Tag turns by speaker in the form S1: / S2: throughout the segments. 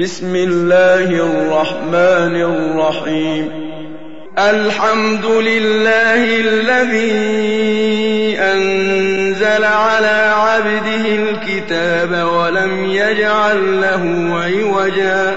S1: بسم الله الرحمن الرحيم. الحمد لله الذي أنزل على عبده الكتاب ولم يجعل له عوجا.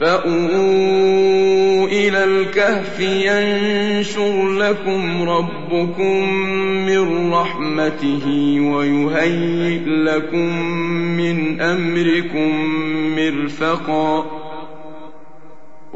S1: فأووا إلى الكهف ينشر لكم ربكم من رحمته ويهيئ لكم من أمركم مرفقا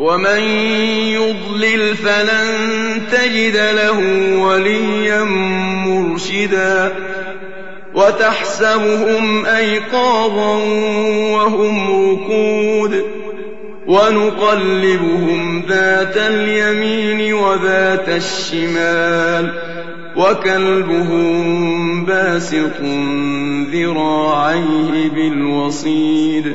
S1: ومن يضلل فلن تجد له وليا مرشدا وتحسبهم ايقاظا وهم ركود ونقلبهم ذات اليمين وذات الشمال وكلبهم باسط ذراعيه بالوصيد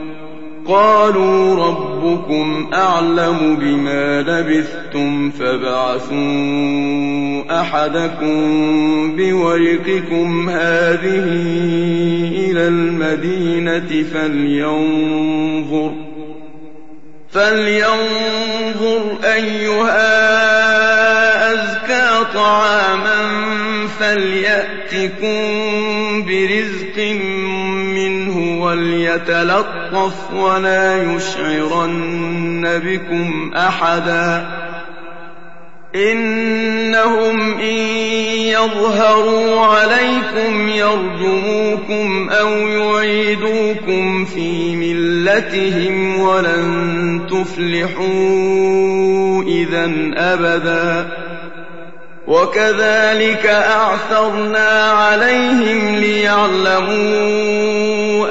S1: قالوا ربكم أعلم بما لبثتم فابعثوا أحدكم بورقكم هذه إلى المدينة فلينظر فلينظر أيها أزكى طعاما فليأتكم برزق وليتلطف ولا يشعرن بكم أحدا. إنهم إن يظهروا عليكم يرجموكم أو يعيدوكم في ملتهم ولن تفلحوا إذا أبدا. وكذلك أعثرنا عليهم ليعلموا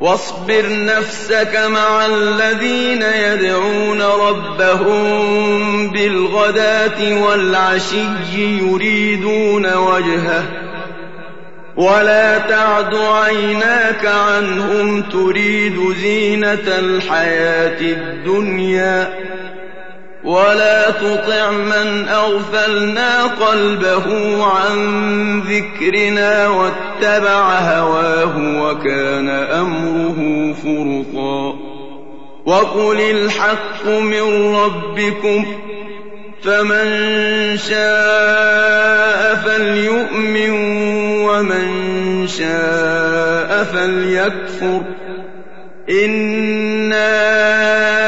S1: واصبر نفسك مع الذين يدعون ربهم بالغداة والعشي يريدون وجهه. ولا تعد عيناك عنهم تريد زينة الحياة الدنيا. ولا تطع من أغفلنا قلبه عن ذكرنا واتبع هواه وكان أمره فرطا وقل الحق من ربكم فمن شاء فليؤمن ومن شاء فليكفر إنا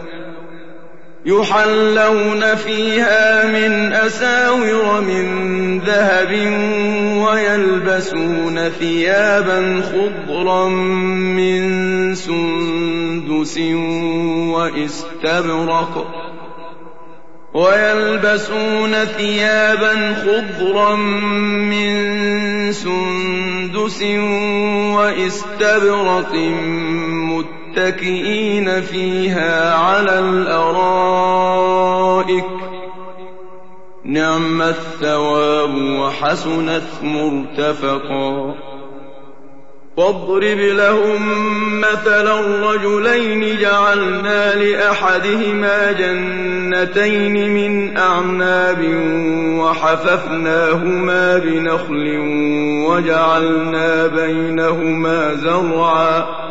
S1: يحلون فيها من أساور من ذهب ويلبسون ثيابا خضرا من سندس واستبرق ويلبسون ثيابا خضرا من سندس واستبرق متكئين فيها على الأرائك. نعم الثواب وحسنت مرتفقا. واضرب لهم مثلا الرجلين جعلنا لأحدهما جنتين من أعناب وحففناهما بنخل وجعلنا بينهما زرعا.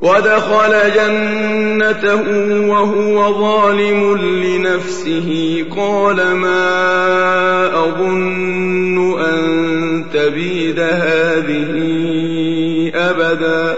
S1: ودخل جنته وهو ظالم لنفسه. قال ما أظن أن تبيد هذه أبدا.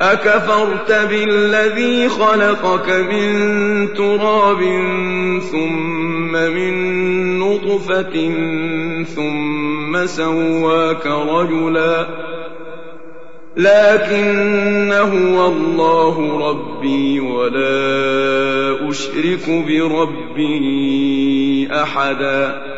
S1: أكفرت بالذي خلقك من تراب ثم من نطفة ثم سواك رجلا لكن هو الله ربي ولا أشرك بربي أحدا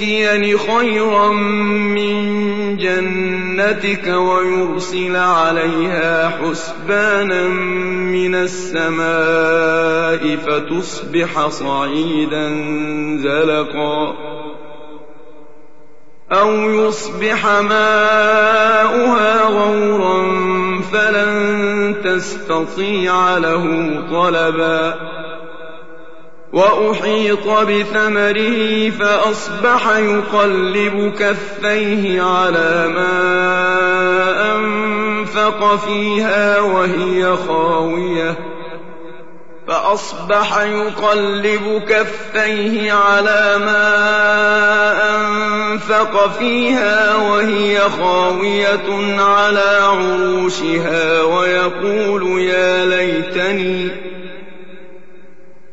S1: يؤتيني خيرا من جنتك ويرسل عليها حسبانا من السماء فتصبح صعيدا زلقا أو يصبح ماؤها غورا فلن تستطيع له طلبا وأحيط بثمره فأصبح يقلب كفيه على ما أنفق فيها وهي خاوية. فأصبح يقلب كفيه على ما أنفق فيها وهي خاوية على عروشها ويقول يا ليتني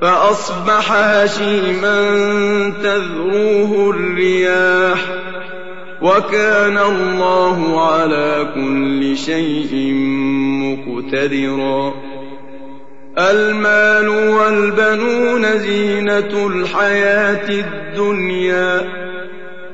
S1: فأصبح هشيما تذروه الرياح وكان الله على كل شيء مقتدرا. المال والبنون زينة الحياة الدنيا.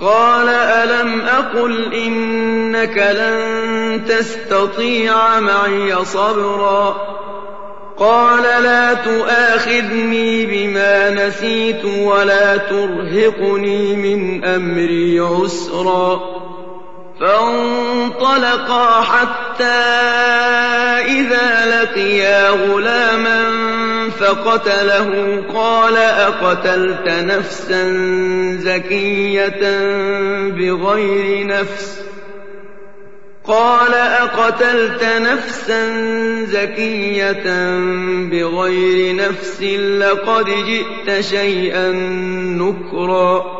S1: قال ألم أقل إنك لن تستطيع معي صبرا قال لا تؤاخذني بما نسيت ولا ترهقني من أمري عسرا فانطلقا حتى إذا لقيا غلاما فقتله قال أقتلت نفسا زكية بغير نفس قال أقتلت نفسا زكية بغير نفس لقد جئت شيئا نكرا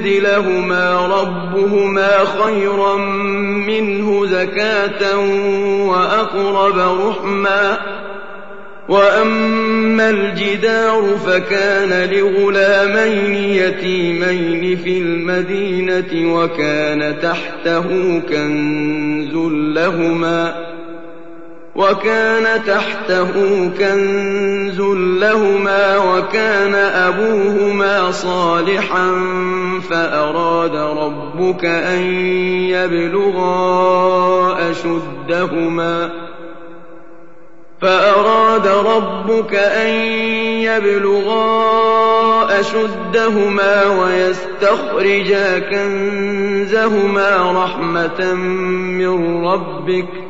S1: يبدلهما ربهما خيرا منه زكاة وأقرب رحما وأما الجدار فكان لغلامين يتيمين في المدينة وكان تحته كنز لهما. وكان تحته كنز لهما وكان أبوهما صالحا فأراد ربك أن يبلغا أشدهما فأراد ربك أن يبلغا أشدهما ويستخرجا كنزهما رحمة من ربك ۖ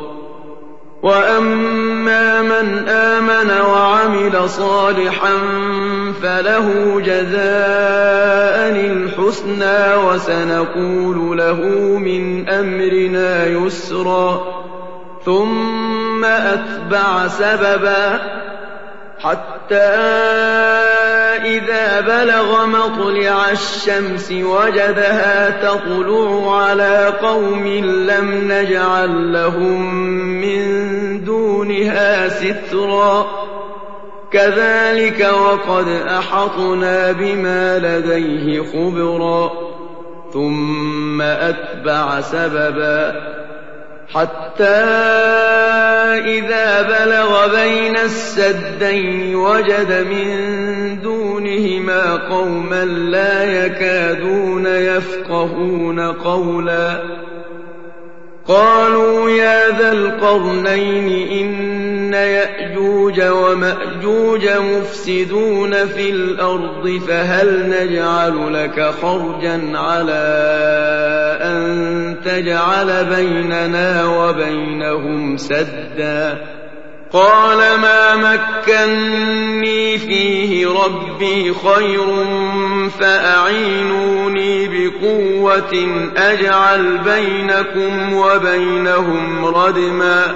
S1: وأما من آمن وعمل صالحا فله جزاء الحسنى وسنقول له من أمرنا يسرا ثم أتبع سببا حتى إذا بلغ مطلع الشمس وجدها تطلع على قوم لم نجعل لهم من دونها سترا. كذلك وقد أحطنا بما لديه خبرا. ثم أتبع سببا. حتى إذا بلغ بين السدين وجد من دونهما قوما لا يكادون يفقهون قولا. قالوا يا ذا القرنين إن إن يأجوج ومأجوج مفسدون في الأرض فهل نجعل لك خرجا على أن تجعل بيننا وبينهم سدا؟ قال ما مكني فيه ربي خير فأعينوني بقوة أجعل بينكم وبينهم ردما